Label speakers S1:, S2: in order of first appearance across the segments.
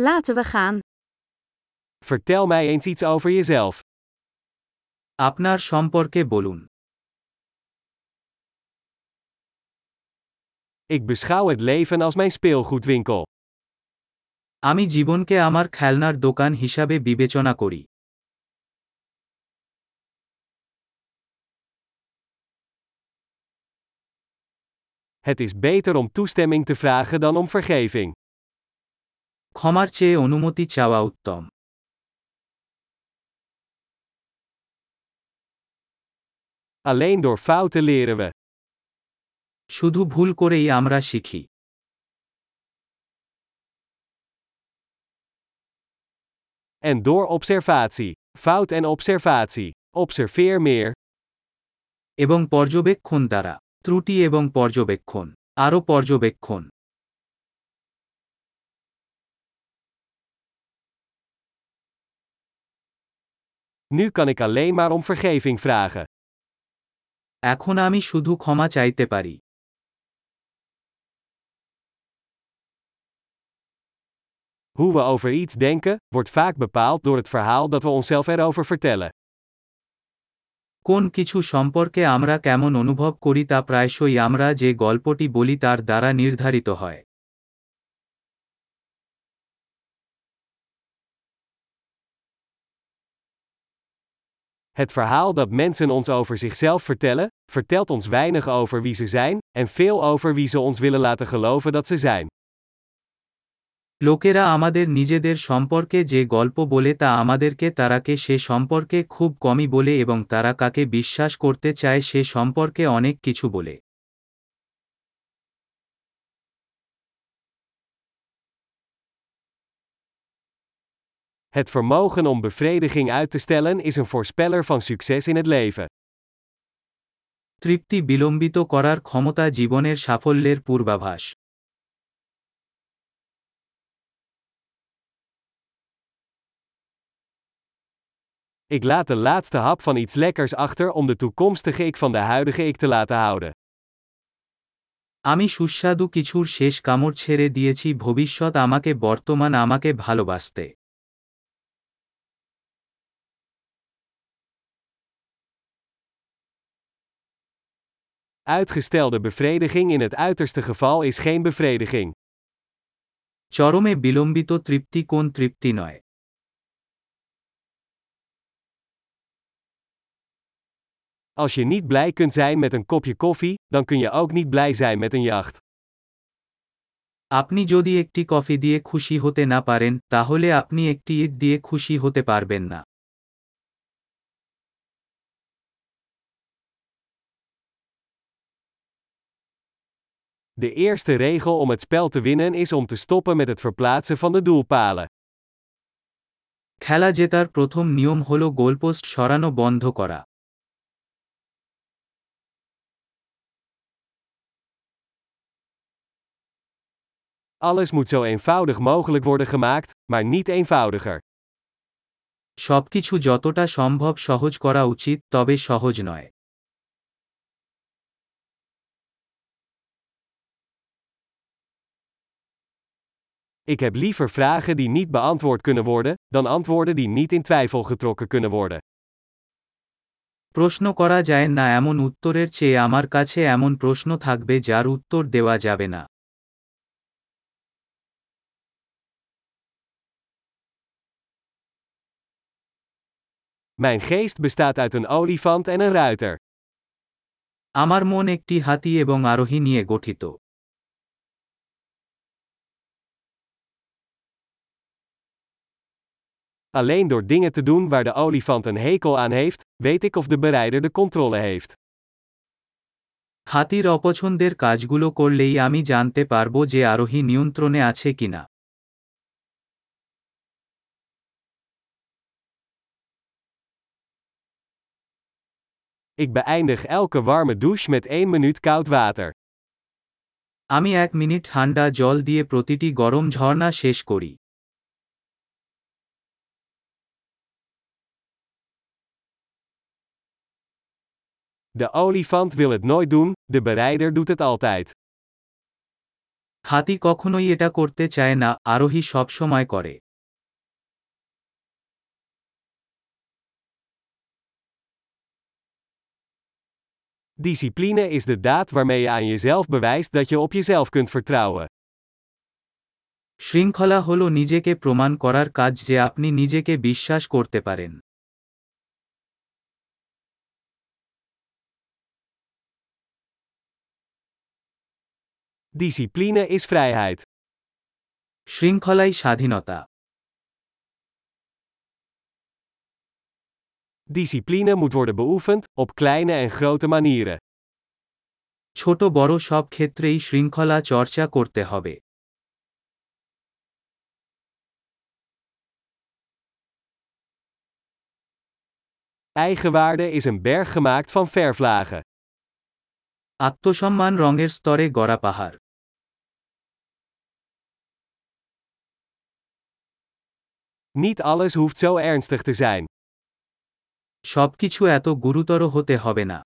S1: Laten we gaan.
S2: Vertel mij eens iets over jezelf.
S3: আপনার সম্পর্কে বলুন
S2: Ik beschouw het leven als mijn speelgoedwinkel.
S3: আমি জীবনকে আমার খেলনার দোকান হিসাবে বিবেচনা করি
S2: Het is beter om toestemming te vragen dan om vergeving.
S3: ক্ষমার চেয়ে অনুমতি চাওয়া উত্তম
S2: Alleen door fouten leren we.
S3: শুধু ভুল করেই আমরা শিখি
S2: En door observatie. Fout en observatie. Observeer meer.
S3: এবং পর্যবেক্ষণ দ্বারা ত্রুটি এবং পর্যবেক্ষণ আরও পর্যবেক্ষণ
S2: Nu kan ik alleen maar om vergeving vragen.
S3: এখন আমি শুধু ক্ষমা চাইতে পারি
S2: Hoe we over iets denken, wordt vaak bepaald door het verhaal dat we onszelf erover vertellen.
S3: কোন কিছু সম্পর্কে আমরা কেমন অনুভব করি তা প্রায়শই আমরা যে গল্পটি বলি তার দ্বারা নির্ধারিত হয়
S2: Het verhaal dat mensen ons over zichzelf vertellen, vertelt ons weinig over wie ze zijn, en veel over wie ze ons willen laten geloven dat ze zijn.
S3: লোকেরা আমাদের নিজেদের সম্পর্কে যে গল্প বলে তা আমাদেরকে তারাকে সে সম্পর্কে খুব কমই বলে এবং তারা কাকে বিশ্বাস করতে চায় সে সম্পর্কে অনেক কিছু বলে
S2: Het vermogen om bevrediging uit te stellen is een voorspeller van succes in het leven.
S3: তৃপ্তি বিলম্বিত করার ক্ষমতা জীবনের সাফল্যের পূর্বাভাস
S2: Ik laat de laatste hap van iets lekkers achter om de toekomstige ik van de huidige ik te laten houden.
S3: আমি সুস্বাদু কিছুর শেষ কামড় ছেড়ে দিয়েছি ভবিষ্যৎ আমাকে বর্তমান আমাকে ভালোবাসতে
S2: Uitgestelde bevrediging in het uiterste geval is geen bevrediging.
S3: চরমে বিলম্বিত তৃপ্তি কোন তৃপ্তি নয়
S2: Als je niet blij kunt zijn met een kopje koffie, dan kun je ook niet blij zijn met een jacht.
S3: আপনি যদি একটি কফি দিয়ে খুশি হতে না পারেন তাহলে আপনি একটি ঈদ দিয়ে খুশি হতে পারবেন না
S2: De eerste regel om het spel te winnen is om te stoppen met het verplaatsen van de doelpalen.
S3: খেলা জেতার প্রথম নিয়ম হল গোলপোস্ট সরানো বন্ধ করা
S2: Alles moet zo eenvoudig mogelijk worden gemaakt, maar niet eenvoudiger.
S3: সবকিছু যতটা সম্ভব সহজ করা উচিত তবে সহজ নয়
S2: Ik heb liever vragen die niet beantwoord kunnen worden, dan antwoorden die niet in twijfel getrokken kunnen worden.
S3: প্রশ্ন করা যায় না এমন উত্তরের চেয়ে আমার কাছে এমন প্রশ্ন থাকবে যার উত্তর দেওয়া যাবে না
S2: Mijn geest bestaat uit een olifant en een ruiter.
S3: আমার মন একটি হাতি এবং আরোহী নিয়ে গঠিত
S2: Alleen door dingen te doen waar de olifant een hekel aan heeft, weet ik of de berijder de controle heeft.
S3: হাতির অপছন্দের কাজগুলো করলেই আমি জানতে পারব যে আরোহী নিয়ন্ত্রণে আছে কিনা
S2: Ik beëindig elke warme douche met 1 minuut koud water.
S3: আমি এক মিনিট ঠান্ডা জল দিয়ে প্রতিটি গরম ঝর্ণা শেষ করি
S2: De olifant wil het nooit doen, de berijder doet het altijd.
S3: হাতি কখনোই এটা করতে চায় না আরোহী সবসময় করে
S2: Discipline is de daad waarmee je aan jezelf bewijst dat je op jezelf kunt vertrouwen.
S3: শৃঙ্খলা হল নিজেকে প্রমাণ করার কাজ যে আপনি নিজেকে বিশ্বাস করতে পারেন
S2: Discipline is vrijheid.
S3: শৃঙ্খলাই স্বাধীনতা
S2: Discipline moet worden beoefend, op kleine en grote manieren.
S3: ছোট বড় সব ক্ষেত্রেই শৃঙ্খলা চর্চা করতে হবে
S2: Eigenwaarde is een berg gemaakt van verflagen.
S3: আত্মসম্মান রঙের স্তরে গড়া পাহাড়
S2: Niet alles hoeft zo ernstig te zijn.
S3: সবকিছু এত গুরুতর হতে হবে না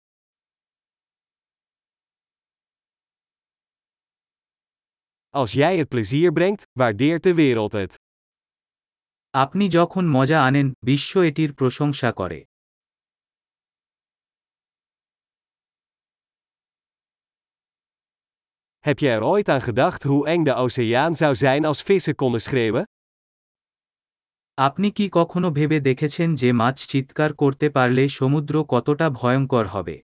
S2: Als jij het plezier brengt, waardeert de wereld het.
S3: আপনি যখন মজা আনেন বিশ্ব এটির প্রশংসা করে
S2: Heb je er ooit aan gedacht hoe eng de oceaan zou zijn als vissen konden schreeuwen?
S3: আপনি কি কখনো ভেবে দেখেছেন যে মাছ চিৎকার করতে পারলে সমুদ্র কতটা ভয়ঙ্কর হবে?